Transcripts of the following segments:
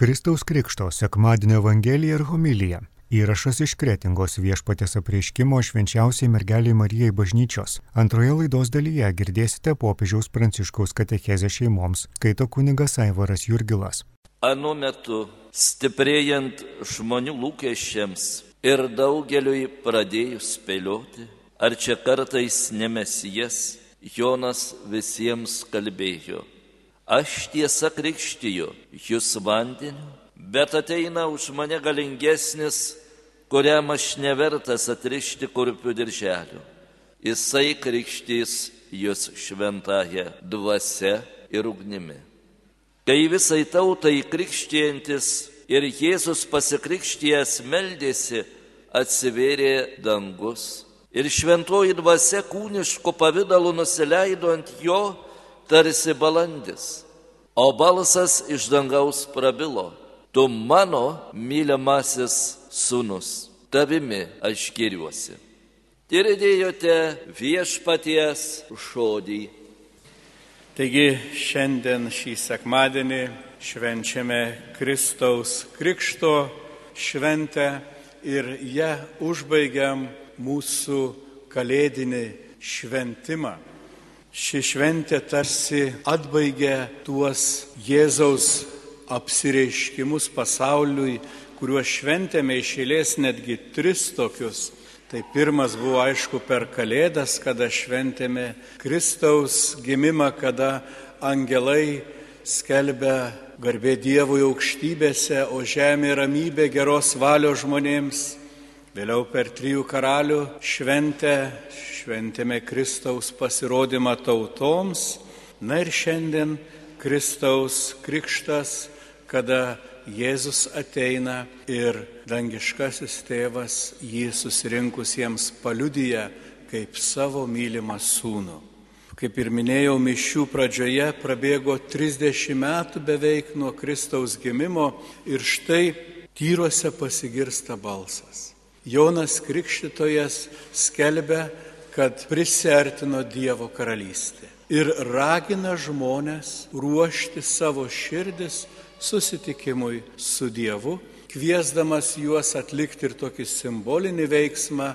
Kristaus Krikšto sekmadienio Evangelija ir homilija. Įrašas iš Kretingos viešpatės apreiškimo švenčiausiai mergeliai Marijai bažnyčios. Antroje laidos dalyje girdėsite popiežiaus Pranciškaus katechezę šeimoms, skaito kunigas Aivaras Jurgilas. Anu metu, stiprėjant žmonių lūkesčiams ir daugeliui pradėjus spėlioti, ar čia kartais nemesijas, Jonas visiems kalbėjo Aš tiesa krikštiju jūs vandeniu, bet ateina už mane galingesnis, kuriam aš nevertas atrišti kurpių dirželių. Jisai krikštys jūs šventąją dvasę ir ugnimi. Kai visai tautai krikštijantis ir Jėzus pasikrikštijęs meldėsi, atsivėrė dangus ir šventoji dvasia kūniško pavydalu nusileido ant jo, tarsi balandis, o balsas iš dangaus prabilo, tu mano mylimasis sunus, tavimi aš giriuosi. Girdėjote viešpaties žodį. Taigi šiandien šį sekmadienį švenčiame Kristaus Krikšto šventę ir ją užbaigiam mūsų kalėdinį šventimą. Ši šventė tarsi atbaigia tuos Jėzaus apsireiškimus pasauliui, kuriuos šventėme išėlės netgi tris tokius. Tai pirmas buvo aišku per Kalėdas, kada šventėme Kristaus gimimą, kada angelai skelbia garbė Dievui aukštybėse, o žemė ramybė geros valios žmonėms. Vėliau per trijų karalių šventę šventėme Kristaus pasirodymą tautoms, na ir šiandien Kristaus krikštas, kada Jėzus ateina ir dangiškasis tėvas jį susirinkusiems paliudyja kaip savo mylimą sūnų. Kaip ir minėjau, mišių pradžioje prabėgo 30 metų beveik nuo Kristaus gimimo ir štai tyruose pasigirsta balsas. Jonas Krikštytojas skelbia, kad prisertino Dievo karalystė ir ragina žmonės ruošti savo širdis susitikimui su Dievu, kviesdamas juos atlikti ir tokį simbolinį veiksmą,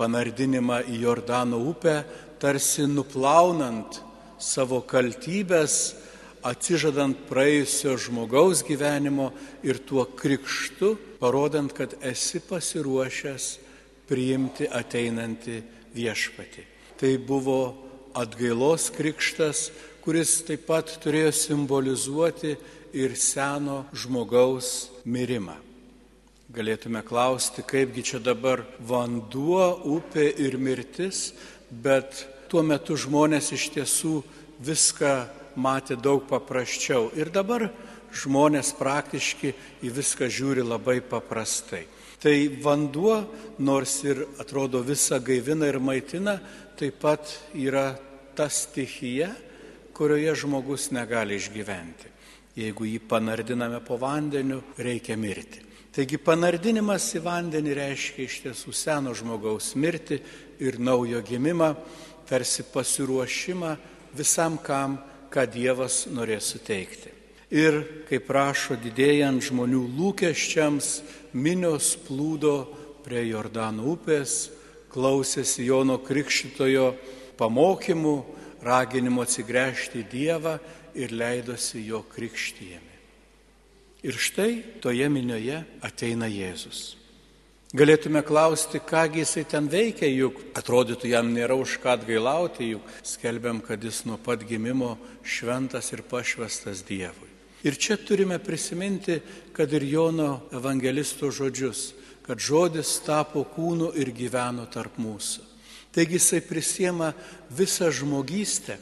panardinimą į Jordano upę, tarsi nuplaunant savo kaltybės, atsižadant praėjusio žmogaus gyvenimo ir tuo krikštu, parodant, kad esi pasiruošęs priimti ateinantį viešpatį. Tai buvo atgailos krikštas, kuris taip pat turėjo simbolizuoti ir seno žmogaus mirimą. Galėtume klausti, kaipgi čia dabar vanduo, upė ir mirtis, bet tuo metu žmonės iš tiesų viską matė daug paprasčiau. Ir dabar žmonės praktiškai į viską žiūri labai paprastai. Tai vanduo, nors ir atrodo visą gaivina ir maitina, taip pat yra ta stichija, kurioje žmogus negali išgyventi. Jeigu jį panardiname po vandeniu, reikia mirti. Taigi panardinimas į vandenį reiškia iš tiesų seno žmogaus mirtį ir naujo gimimą, tarsi pasiruošimą visam kam, ką Dievas norės suteikti. Ir, kaip prašo didėjant žmonių lūkesčiams, minios plūdo prie Jordano upės, klausėsi Jono Krikščitojo pamokymų, raginimo atsigręžti į Dievą ir leidosi jo krikštyjami. Ir štai toje minioje ateina Jėzus. Galėtume klausti, kągi jisai ten veikia, juk atrodytų jam nėra už ką atgailauti, juk skelbiam, kad jis nuo pat gimimo šventas ir pašvestas Dievui. Ir čia turime prisiminti, kad ir Jono evangelisto žodžius, kad žodis tapo kūnu ir gyveno tarp mūsų. Taigi jisai prisiema visą žmogystę.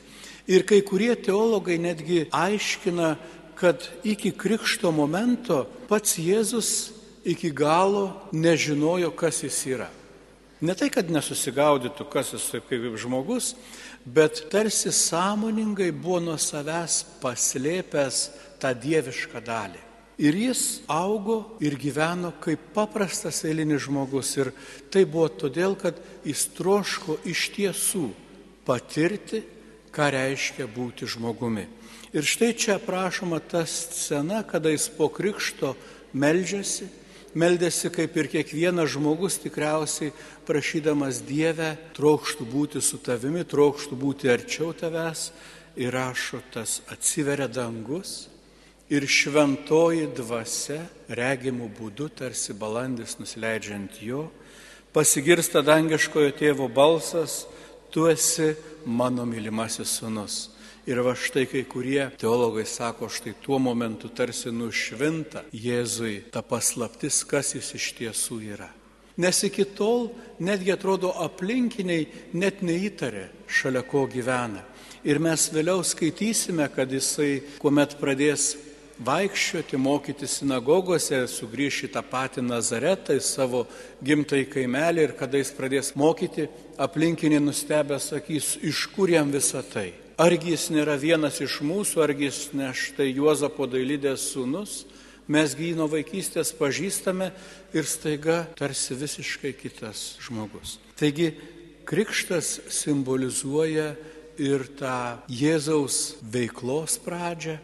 Ir kai kurie teologai netgi aiškina, kad iki krikšto momento pats Jėzus iki galo nežinojo, kas jis yra. Ne tai, kad nesusigaudytų, kas jis kaip žmogus, bet tarsi sąmoningai buvo nuo savęs paslėpęs tą dievišką dalį. Ir jis augo ir gyveno kaip paprastas eilinis žmogus. Ir tai buvo todėl, kad jis troško iš tiesų patirti, ką reiškia būti žmogumi. Ir štai čia aprašoma ta scena, kada jis po krikšto meldžiasi, meldėsi kaip ir kiekvienas žmogus tikriausiai prašydamas Dievę, trokštų būti su tavimi, trokštų būti arčiau tavęs ir rašo tas atsiveria dangus ir šventoji dvasia regimų būdu tarsi balandis nusileidžiant jo, pasigirsta dangiškojo tėvo balsas, tu esi mano mylimasis sunus Ir va štai kai kurie teologai sako, štai tuo momentu tarsi nušvinta Jėzui ta paslaptis, kas jis iš tiesų yra. Nes iki tol netgi atrodo aplinkiniai net neįtarė, šalia ko gyvena. Ir mes vėliau skaitysime, kad jisai, kuomet pradės vaikščioti, mokyti sinagogose, sugrįš į tą patį Nazaretą, į savo gimtąjį kaimelį ir kada jis pradės mokyti, aplinkiniai nustebę sakys, iš kur jam visa tai. Argi jis nėra vienas iš mūsų, argi jis ne štai Juozapo dailydės sūnus, mes nuo vaikystės pažįstame ir staiga tarsi visiškai kitas žmogus. Taigi krikštas simbolizuoja ir tą Jėzaus veiklos pradžią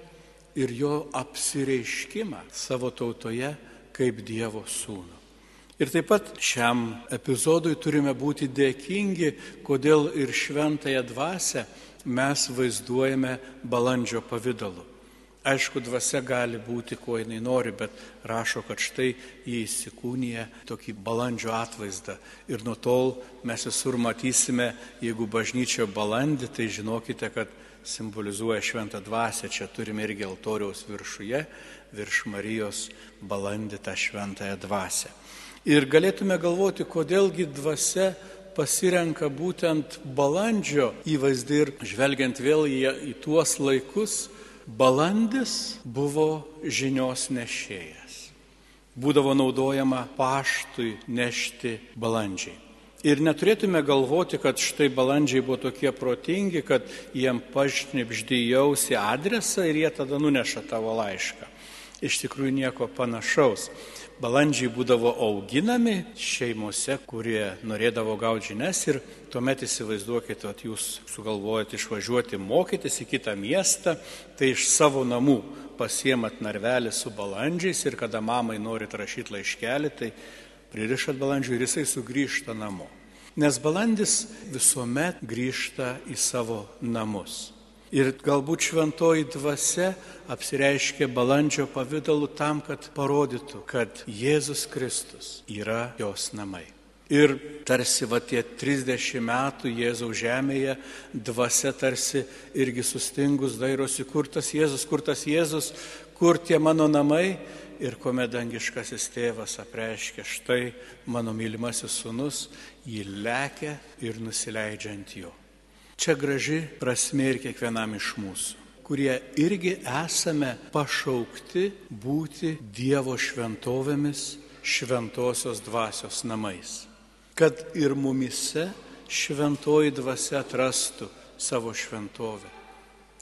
ir jo apsireiškimą savo tautoje kaip Dievo sūnų. Ir taip pat šiam epizodui turime būti dėkingi, kodėl ir šventąją dvasę mes vaizduojame balandžio pavydalu. Aišku, dvasia gali būti, kuo jinai nori, bet rašo, kad štai jį įsikūnija tokį balandžio atvaizdą. Ir nuo tol mes visur matysime, jeigu bažnyčia balandį, tai žinokite, kad simbolizuoja šventą dvasę. Čia turime irgi altoriaus viršuje, virš Marijos balandį tą šventąją dvasę. Ir galėtume galvoti, kodėlgi dvasia pasirenka būtent balandžio įvaizdį ir žvelgiant vėl į, į tuos laikus, balandis buvo žinios nešėjas. Būdavo naudojama paštui nešti balandžiai. Ir neturėtume galvoti, kad štai balandžiai buvo tokie protingi, kad jiem pašnipždėjausi adresą ir jie tada nuneša tavo laišką. Iš tikrųjų nieko panašaus. Balandžiai būdavo auginami šeimose, kurie norėdavo gauti žinias ir tuomet įsivaizduokite, kad jūs sugalvojate išvažiuoti mokytis į kitą miestą, tai iš savo namų pasiemat narvelį su balandžiais ir kada mamai norit rašyti laiškelį, tai pririšat balandžių ir jisai sugrįžta namo. Nes balandis visuomet grįžta į savo namus. Ir galbūt šventoji dvasia apsireiškė balandžio pavydalu tam, kad parodytų, kad Jėzus Kristus yra jos namai. Ir tarsi va tie 30 metų Jėzaus žemėje dvasia tarsi irgi sustingus dairosi, kur tas Jėzus, kur tas Jėzus, kur tie mano namai. Ir kuomet dangiškasis tėvas apreiškia, štai mano mylimasis sunus, jį lekia ir nusileidžia ant jo. Čia graži prasme ir kiekvienam iš mūsų, kurie irgi esame pašaukti būti Dievo šventovėmis, šventosios dvasios namais. Kad ir mumise šventoji dvasia atrastų savo šventovę.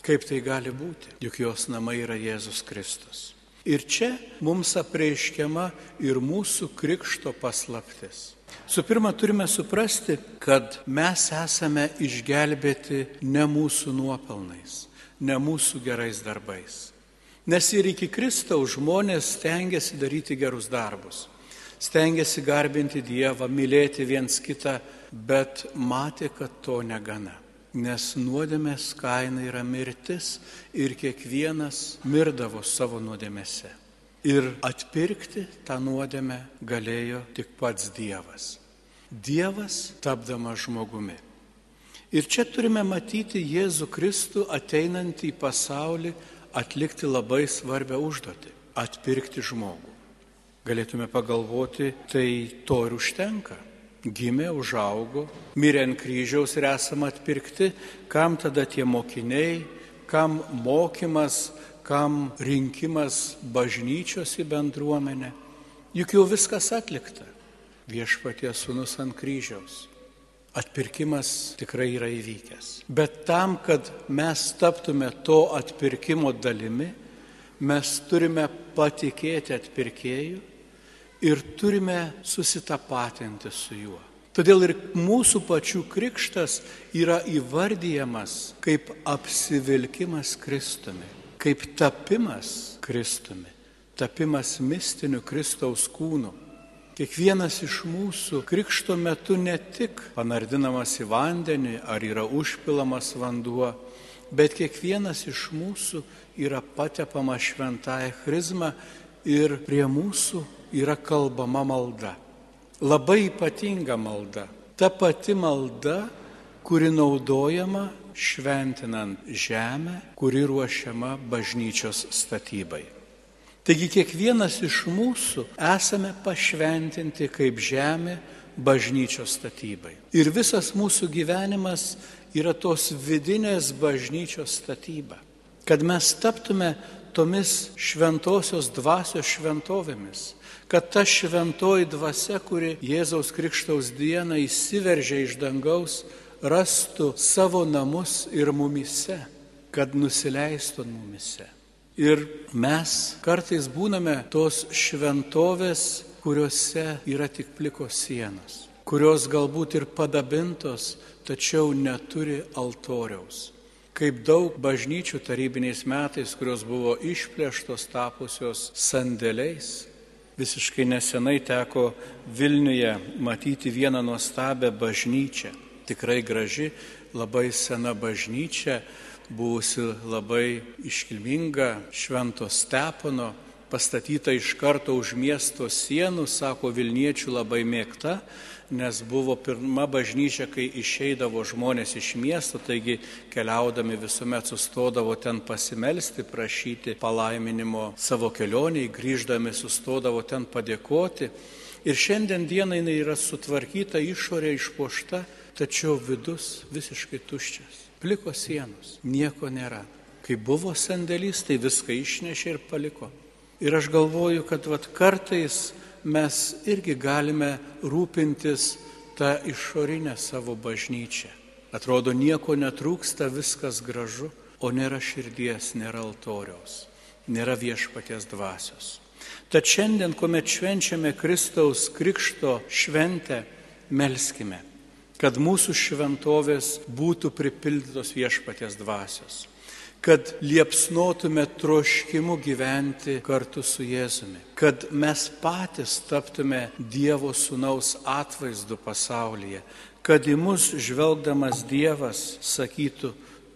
Kaip tai gali būti? Juk jos namai yra Jėzus Kristus. Ir čia mums apreiškiama ir mūsų krikšto paslaptis. Su pirma, turime suprasti, kad mes esame išgelbėti ne mūsų nuopelnais, ne mūsų gerais darbais. Nes ir iki Kristaus žmonės stengiasi daryti gerus darbus, stengiasi garbinti Dievą, mylėti viens kitą, bet matė, kad to negana. Nes nuodėmės kaina yra mirtis ir kiekvienas mirdavo savo nuodėmėse. Ir atpirkti tą nuodėmę galėjo tik pats Dievas. Dievas tapdamas žmogumi. Ir čia turime matyti Jėzų Kristų ateinantį į pasaulį atlikti labai svarbią užduotį - atpirkti žmogų. Galėtume pagalvoti, tai to ir užtenka. Gimė, užaugo, mirė ant kryžiaus ir esame atpirkti, kam tada tie mokiniai, kam mokymas, kam rinkimas bažnyčios į bendruomenę. Juk jau viskas atlikta. Viešpaties sunus ant kryžiaus. Atpirkimas tikrai yra įvykęs. Bet tam, kad mes taptume to atpirkimo dalimi, mes turime patikėti atpirkėjų ir turime susitapatinti su juo. Todėl ir mūsų pačių krikštas yra įvardyjamas kaip apsivilkimas Kristumi kaip tapimas Kristumi, tapimas mistiniu Kristaus kūnu. Kiekvienas iš mūsų krikšto metu ne tik panardinamas į vandenį ar yra užpilamas vanduo, bet kiekvienas iš mūsų yra patepama šventąją chrizmą ir prie mūsų yra kalbama malda. Labai ypatinga malda. Ta pati malda, kuri naudojama šventinant žemę, kuri ruošiama bažnyčios statybai. Taigi kiekvienas iš mūsų esame pašventinti kaip žemė bažnyčios statybai. Ir visas mūsų gyvenimas yra tos vidinės bažnyčios statyba. Kad mes taptume tomis šventosios dvasios šventovėmis, kad ta šventoji dvasia, kuri Jėzaus Krikštaus dieną įsiveržė iš dangaus, rastų savo namus ir mumise, kad nusileistų mumise. Ir mes kartais būname tos šventovės, kuriuose yra tik plikos sienos, kurios galbūt ir padabintos, tačiau neturi altoriaus. Kaip daug bažnyčių tarybiniais metais, kurios buvo išplėštos tapusios sandėliais, Visiškai nesenai teko Vilniuje matyti vieną nuostabę bažnyčią. Tikrai graži, labai sena bažnyčia, buvusi labai iškilminga Švento Stepono, pastatyta iš karto už miesto sienų, sako Vilniečių labai mėgta, nes buvo pirma bažnyčia, kai išeidavo žmonės iš miesto, taigi keliaudami visuomet sustodavo ten pasimelsti, prašyti palaiminimo savo kelioniai, grįždami sustodavo ten padėkoti. Ir šiandien dienai jinai yra sutvarkyta, išorė išpošta, tačiau vidus visiškai tuščias. Pliko sienos, nieko nėra. Kai buvo sandėlys, tai viską išnešė ir paliko. Ir aš galvoju, kad vat, kartais mes irgi galime rūpintis tą išorinę savo bažnyčią. Atrodo, nieko netrūksta, viskas gražu, o nėra širdies, nėra altoriaus, nėra viešpaties dvasios. Tad šiandien, kuomet švenčiame Kristaus Krikšto šventę, melskime, kad mūsų šventovės būtų pripildytos viešpaties dvasios kad liepsnotume troškimu gyventi kartu su Jėzumi, kad mes patys taptume Dievo Sūnaus atvaizdu pasaulyje, kad į mus žvelgdamas Dievas sakytų,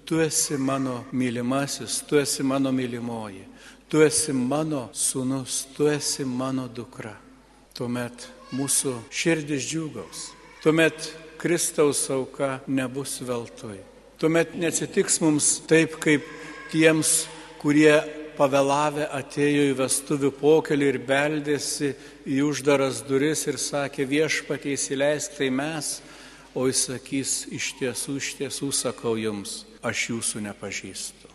tu esi mano mylimasis, tu esi mano mylimoji, tu esi mano sūnus, tu esi mano dukra. Tuomet mūsų širdis džiugaus, tuomet Kristaus auka nebus veltui. Tuomet neatsitiks mums taip, kaip tiems, kurie pavėlavę atėjo į vestuvių pokelį ir beldėsi į uždaras duris ir sakė viešpatie įsileisk tai mes, o jis sakys iš tiesų, iš tiesų sakau jums, aš jūsų nepažįstu.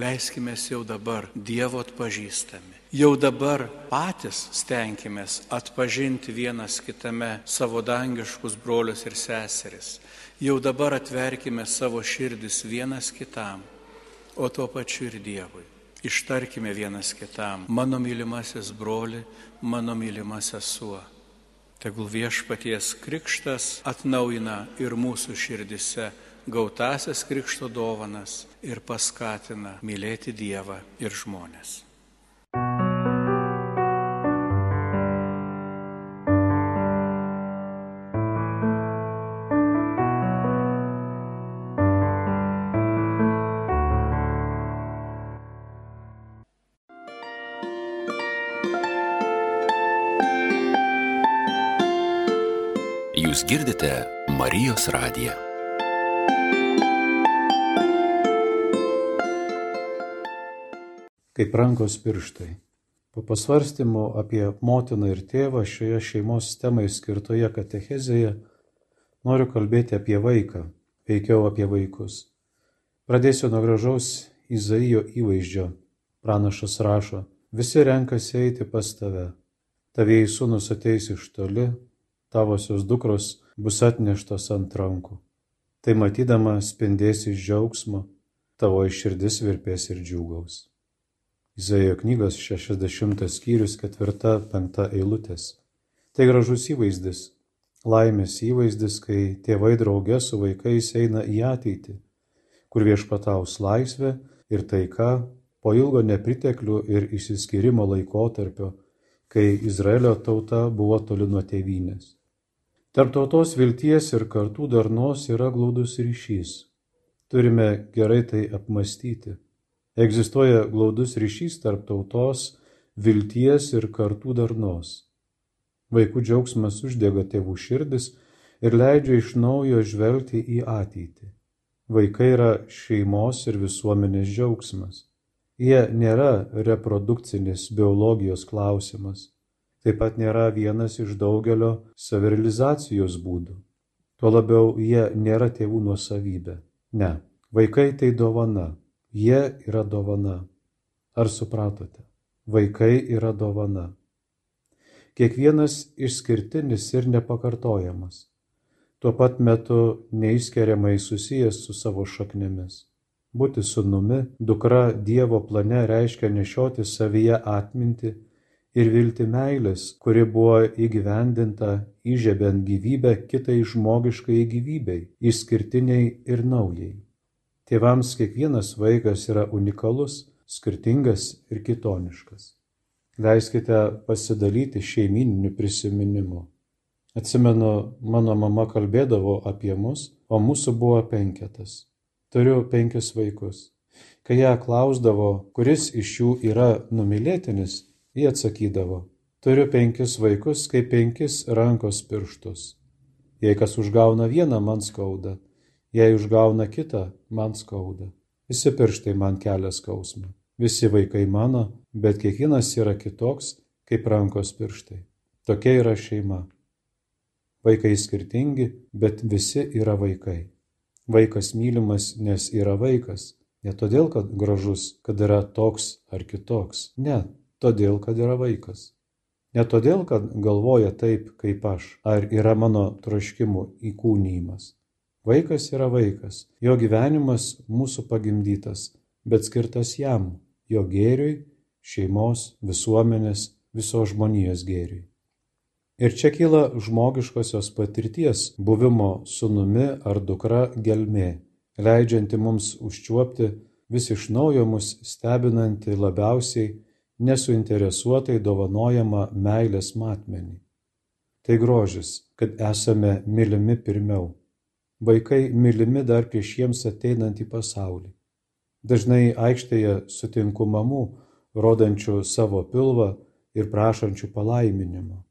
Leiskime jau dabar Dievo atpažįstami. Jau dabar patys stenkimės atpažinti vienas kitame savo dangiškus brolius ir seseris. Jau dabar atverkime savo širdis vienas kitam, o tuo pačiu ir Dievui. Ištarkime vienas kitam, mano mylimasis broli, mano mylimas sesuo. Tegul viešpaties krikštas atnaujina ir mūsų širdise gautasias krikšto dovanas ir paskatina mylėti Dievą ir žmonės. Girdite Marijos radiją. Kaip rankos pirštai. Po pasvarstymo apie motiną ir tėvą šioje šeimos temai skirtoje katechezėje noriu kalbėti apie vaiką, veikiau apie vaikus. Pradėsiu nuo gražaus Izaijo įvaizdžio. Pranašas rašo, visi renkasi eiti pas tave. Tavėjai sūnus ateis iš toli, tavosios dukros bus atneštos ant rankų. Tai matydama spindės iš džiaugsmo, tavo iširdis virpės ir džiūgaus. Izaijo knygos 60 skyrius 4-5 eilutės. Tai gražus įvaizdis, laimės įvaizdis, kai tėvai draugė su vaikais eina į ateitį, kur viešpataus laisvė ir taika po ilgo nepriteklių ir išsiskyrimo laikotarpio, kai Izraelio tauta buvo toli nuo tėvynės. Tarp tautos vilties ir kartų darnos yra glaudus ryšys. Turime gerai tai apmastyti. Egzistuoja glaudus ryšys tarp tautos, vilties ir kartų darnos. Vaikų džiaugsmas uždega tėvų širdis ir leidžia iš naujo žvelgti į ateitį. Vaikai yra šeimos ir visuomenės džiaugsmas. Jie nėra reprodukcinis biologijos klausimas. Taip pat nėra vienas iš daugelio savirealizacijos būdų. Tuo labiau jie nėra tėvų nuosavybė. Ne, vaikai tai dovana. Jie yra dovana. Ar supratote? Vaikai yra dovana. Kiekvienas išskirtinis ir nepakartojamas. Tuo pat metu neišskiriamai susijęs su savo šaknėmis. Būti sūnumi, dukra Dievo plane reiškia nešioti savyje atminti ir vilti meilės, kuri buvo įgyvendinta įžiebent gyvybę kitai žmogiškai gyvybei, išskirtiniai ir naujai. Tėvams kiekvienas vaikas yra unikalus, skirtingas ir kitoniškas. Leiskite pasidalyti šeimininiu prisiminimu. Atsimenu, mano mama kalbėdavo apie mus, o mūsų buvo penketas. Turiu penkis vaikus. Kai ją klausdavo, kuris iš jų yra numylėtinis, ji atsakydavo, turiu penkis vaikus kaip penkis rankos pirštus. Jei kas užgauna vieną, man skauda, jei užgauna kitą, man skauda. Visi pirštai man kelia skausmą. Visi vaikai mano, bet kiekvienas yra kitoks kaip rankos pirštai. Tokia yra šeima. Vaikai skirtingi, bet visi yra vaikai. Vaikas mylimas, nes yra vaikas. Ne todėl, kad gražus, kad yra toks ar kitoks. Ne, todėl, kad yra vaikas. Ne todėl, kad galvoja taip, kaip aš, ar yra mano troškimų įkūnymas. Vaikas yra vaikas, jo gyvenimas mūsų pagimdytas, bet skirtas jam, jo gėriui, šeimos, visuomenės, visos žmonijos gėriui. Ir čia kyla žmogiškosios patirties buvimo sūnumi ar dukra gelmė, leidžianti mums užčiuopti vis iš naujo mus stebinantį labiausiai nesuinteresuotai dovanojamą meilės matmenį. Tai grožis, kad esame mylimi pirmiau. Vaikai mylimi dar prieš jiems ateinant į pasaulį. Dažnai aikštėje sutinku mamų, rodančių savo pilvą ir prašančių palaiminimo.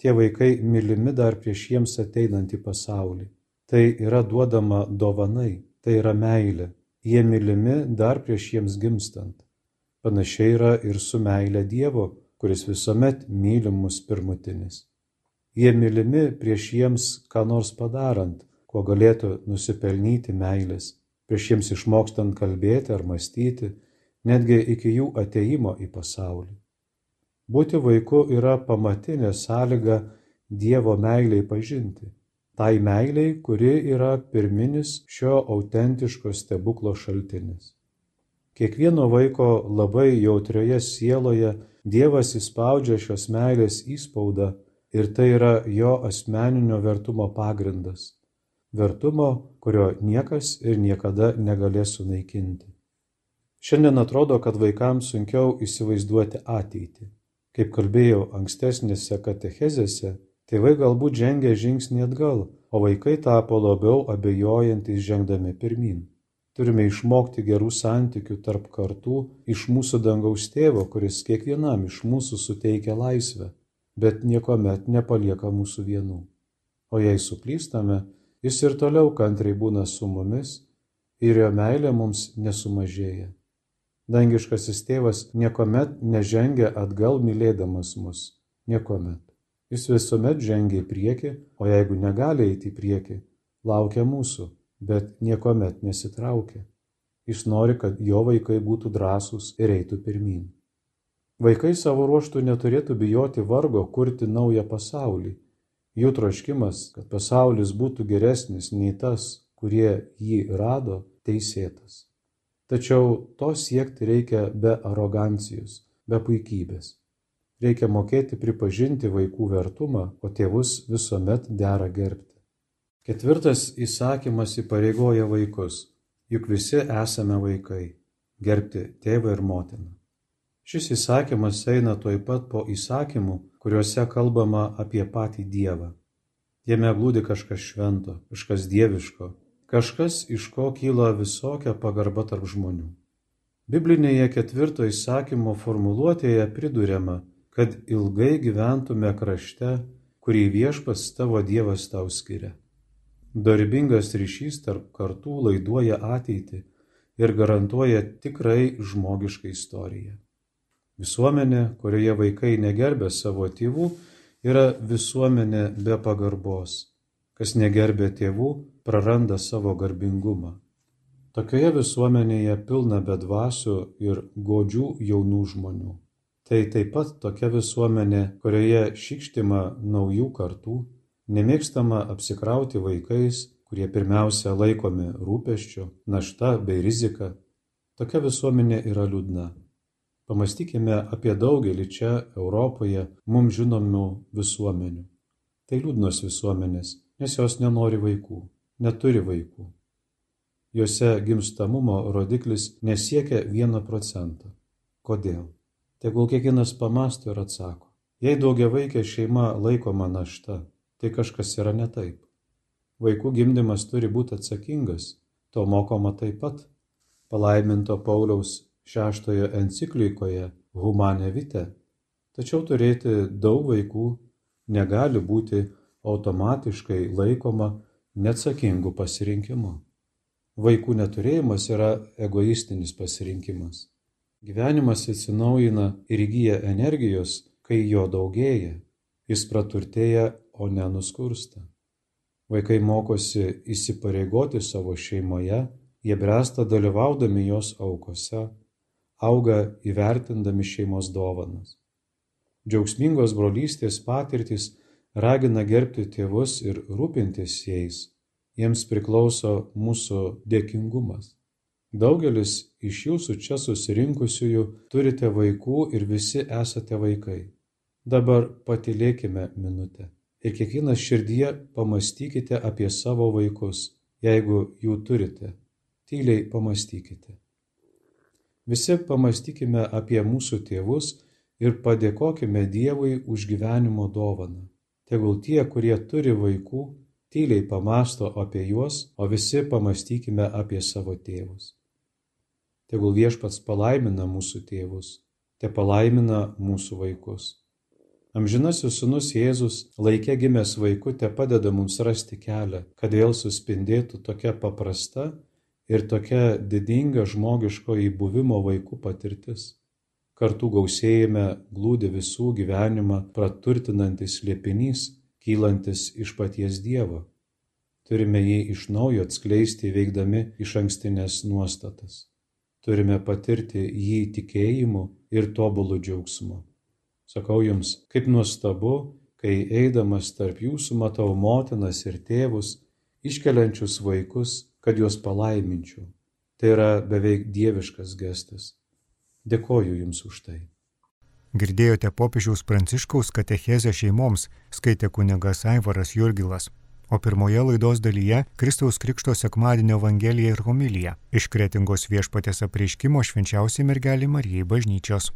Tie vaikai mylimi dar prieš jiems ateinant į pasaulį. Tai yra duodama dovanai, tai yra meilė. Jie mylimi dar prieš jiems gimstant. Panašiai yra ir su meilė Dievo, kuris visuomet mylimus pirmutinis. Jie mylimi prieš jiems ką nors padarant, kuo galėtų nusipelnyti meilės, prieš jiems išmokstant kalbėti ar mąstyti, netgi iki jų ateimo į pasaulį. Būti vaiku yra pamatinė sąlyga Dievo meiliai pažinti. Tai meiliai, kuri yra pirminis šio autentiško stebuklo šaltinis. Kiekvieno vaiko labai jautrioje sieloje Dievas įspaudžia šios meilės įspaudą ir tai yra jo asmeninio vertumo pagrindas. Vertumo, kurio niekas ir niekada negalės sunaikinti. Šiandien atrodo, kad vaikams sunkiau įsivaizduoti ateitį. Kaip kalbėjau ankstesnėse katechezėse, tėvai galbūt žengė žingsnį atgal, o vaikai tapo labiau abejojantys žengdami pirmin. Turime išmokti gerų santykių tarp kartų iš mūsų dangaus tėvo, kuris kiekvienam iš mūsų suteikia laisvę, bet niekuomet nepalieka mūsų vienų. O jei suklystame, jis ir toliau kantriai būna su mumis ir jo meilė mums nesumažėja. Dangiškasis tėvas niekuomet nežengia atgal mylėdamas mus. Niekuomet. Jis visuomet žengia į priekį, o jeigu negali eiti į priekį, laukia mūsų, bet niekuomet nesitraukia. Jis nori, kad jo vaikai būtų drąsūs ir eitų pirmin. Vaikai savo ruoštų neturėtų bijoti vargo kurti naują pasaulį. Jų troškimas, kad pasaulis būtų geresnis nei tas, kurie jį rado, teisėtas. Tačiau to siekti reikia be arogancijos, be puikybės. Reikia mokėti pripažinti vaikų vertumą, o tėvus visuomet dera gerbti. Ketvirtas įsakymas įpareigoja vaikus, juk visi esame vaikai. gerbti tėvą ir motiną. Šis įsakymas eina toj pat po įsakymų, kuriuose kalbama apie patį Dievą. Jame glūdi kažkas švento, kažkas dieviško, kažkas, iš ko kyla visokia pagarba tarp žmonių. Biblinėje ketvirto įsakymo formuluotėje priduriama, kad ilgai gyventume krašte, kurį viešpas tavo Dievas tau skiria. Darbingas ryšys tarp kartų laiduoja ateitį ir garantuoja tikrai žmogišką istoriją. Visuomenė, kurioje vaikai negerbė savo tėvų, yra visuomenė be pagarbos. Kas negerbė tėvų, praranda savo garbingumą. Tokioje visuomenėje pilna bedvasių ir godžių jaunų žmonių. Tai taip pat tokia visuomenė, kurioje šykštima naujų kartų, nemėgstama apsikrauti vaikais, kurie pirmiausia laikomi rūpeščiu, našta bei rizika. Tokia visuomenė yra liūdna. Pamastykime apie daugelį čia Europoje mums žinomų visuomenių. Tai liūdnos visuomenės, nes jos nenori vaikų, neturi vaikų Jose gimstamumo rodiklis nesiekia 1 procentą. Kodėl? Tegul kiekvienas pamasto ir atsako. Jei daugiavaikė šeima laikoma našta, tai kažkas yra ne taip. Vaikų gimdymas turi būti atsakingas, to mokoma taip pat. Palaiminto Pauliaus šeštojo enciklikoje Humane Vite. Tačiau turėti daug vaikų negali būti automatiškai laikoma neatsakingu pasirinkimu. Vaikų neturėjimas yra egoistinis pasirinkimas. Gyvenimas atsinaujina ir įgyja energijos, kai jo daugėja. Jis praturtėja, o nenuskursta. Vaikai mokosi įsipareigoti savo šeimoje, jie bręsta dalyvaudami jos aukose, auga įvertindami šeimos dovanas. Džiaugsmingos brolystės patirtys ragina gerbti tėvus ir rūpintis jais jiems priklauso mūsų dėkingumas. Daugelis iš jūsų čia susirinkusiųjų turite vaikų ir visi esate vaikai. Dabar patilėkime minutę ir kiekvienas širdyje pamastykite apie savo vaikus, jeigu jų turite. Tyliai pamastykite. Visi pamastykime apie mūsų tėvus ir padėkokime Dievui už gyvenimo dovaną. Tegul tie, kurie turi vaikų, tyliai pamasto apie juos, o visi pamastykime apie savo tėvus. Tegul viešpats palaimina mūsų tėvus, te palaimina mūsų vaikus. Amžinasis sunus Jėzus laikė gimęs vaiku te padeda mums rasti kelią, kad vėl suspindėtų tokia paprasta ir tokia didinga žmogiško įbuvimo vaikų patirtis. Kartu gausėjime glūdi visų gyvenimą praturtinantis liepinys kylantis iš paties Dievo. Turime jį iš naujo atskleisti veikdami iš ankstinės nuostatas. Turime patirti jį tikėjimu ir tobulų džiaugsmu. Sakau jums, kaip nuostabu, kai eidamas tarp jūsų matau motinas ir tėvus, iškeliančius vaikus, kad juos palaiminčiau. Tai yra beveik dieviškas gestas. Dėkoju Jums už tai. Girdėjote popiežiaus pranciškaus katechezę šeimoms, skaitė kunigas Aivaras Jurgilas. O pirmoje laidos dalyje Kristaus Krikšto sekmadienio Evangelija ir homilija iš kretingos viešpatės apreiškimo švenčiausiai mergelį Marijai bažnyčios.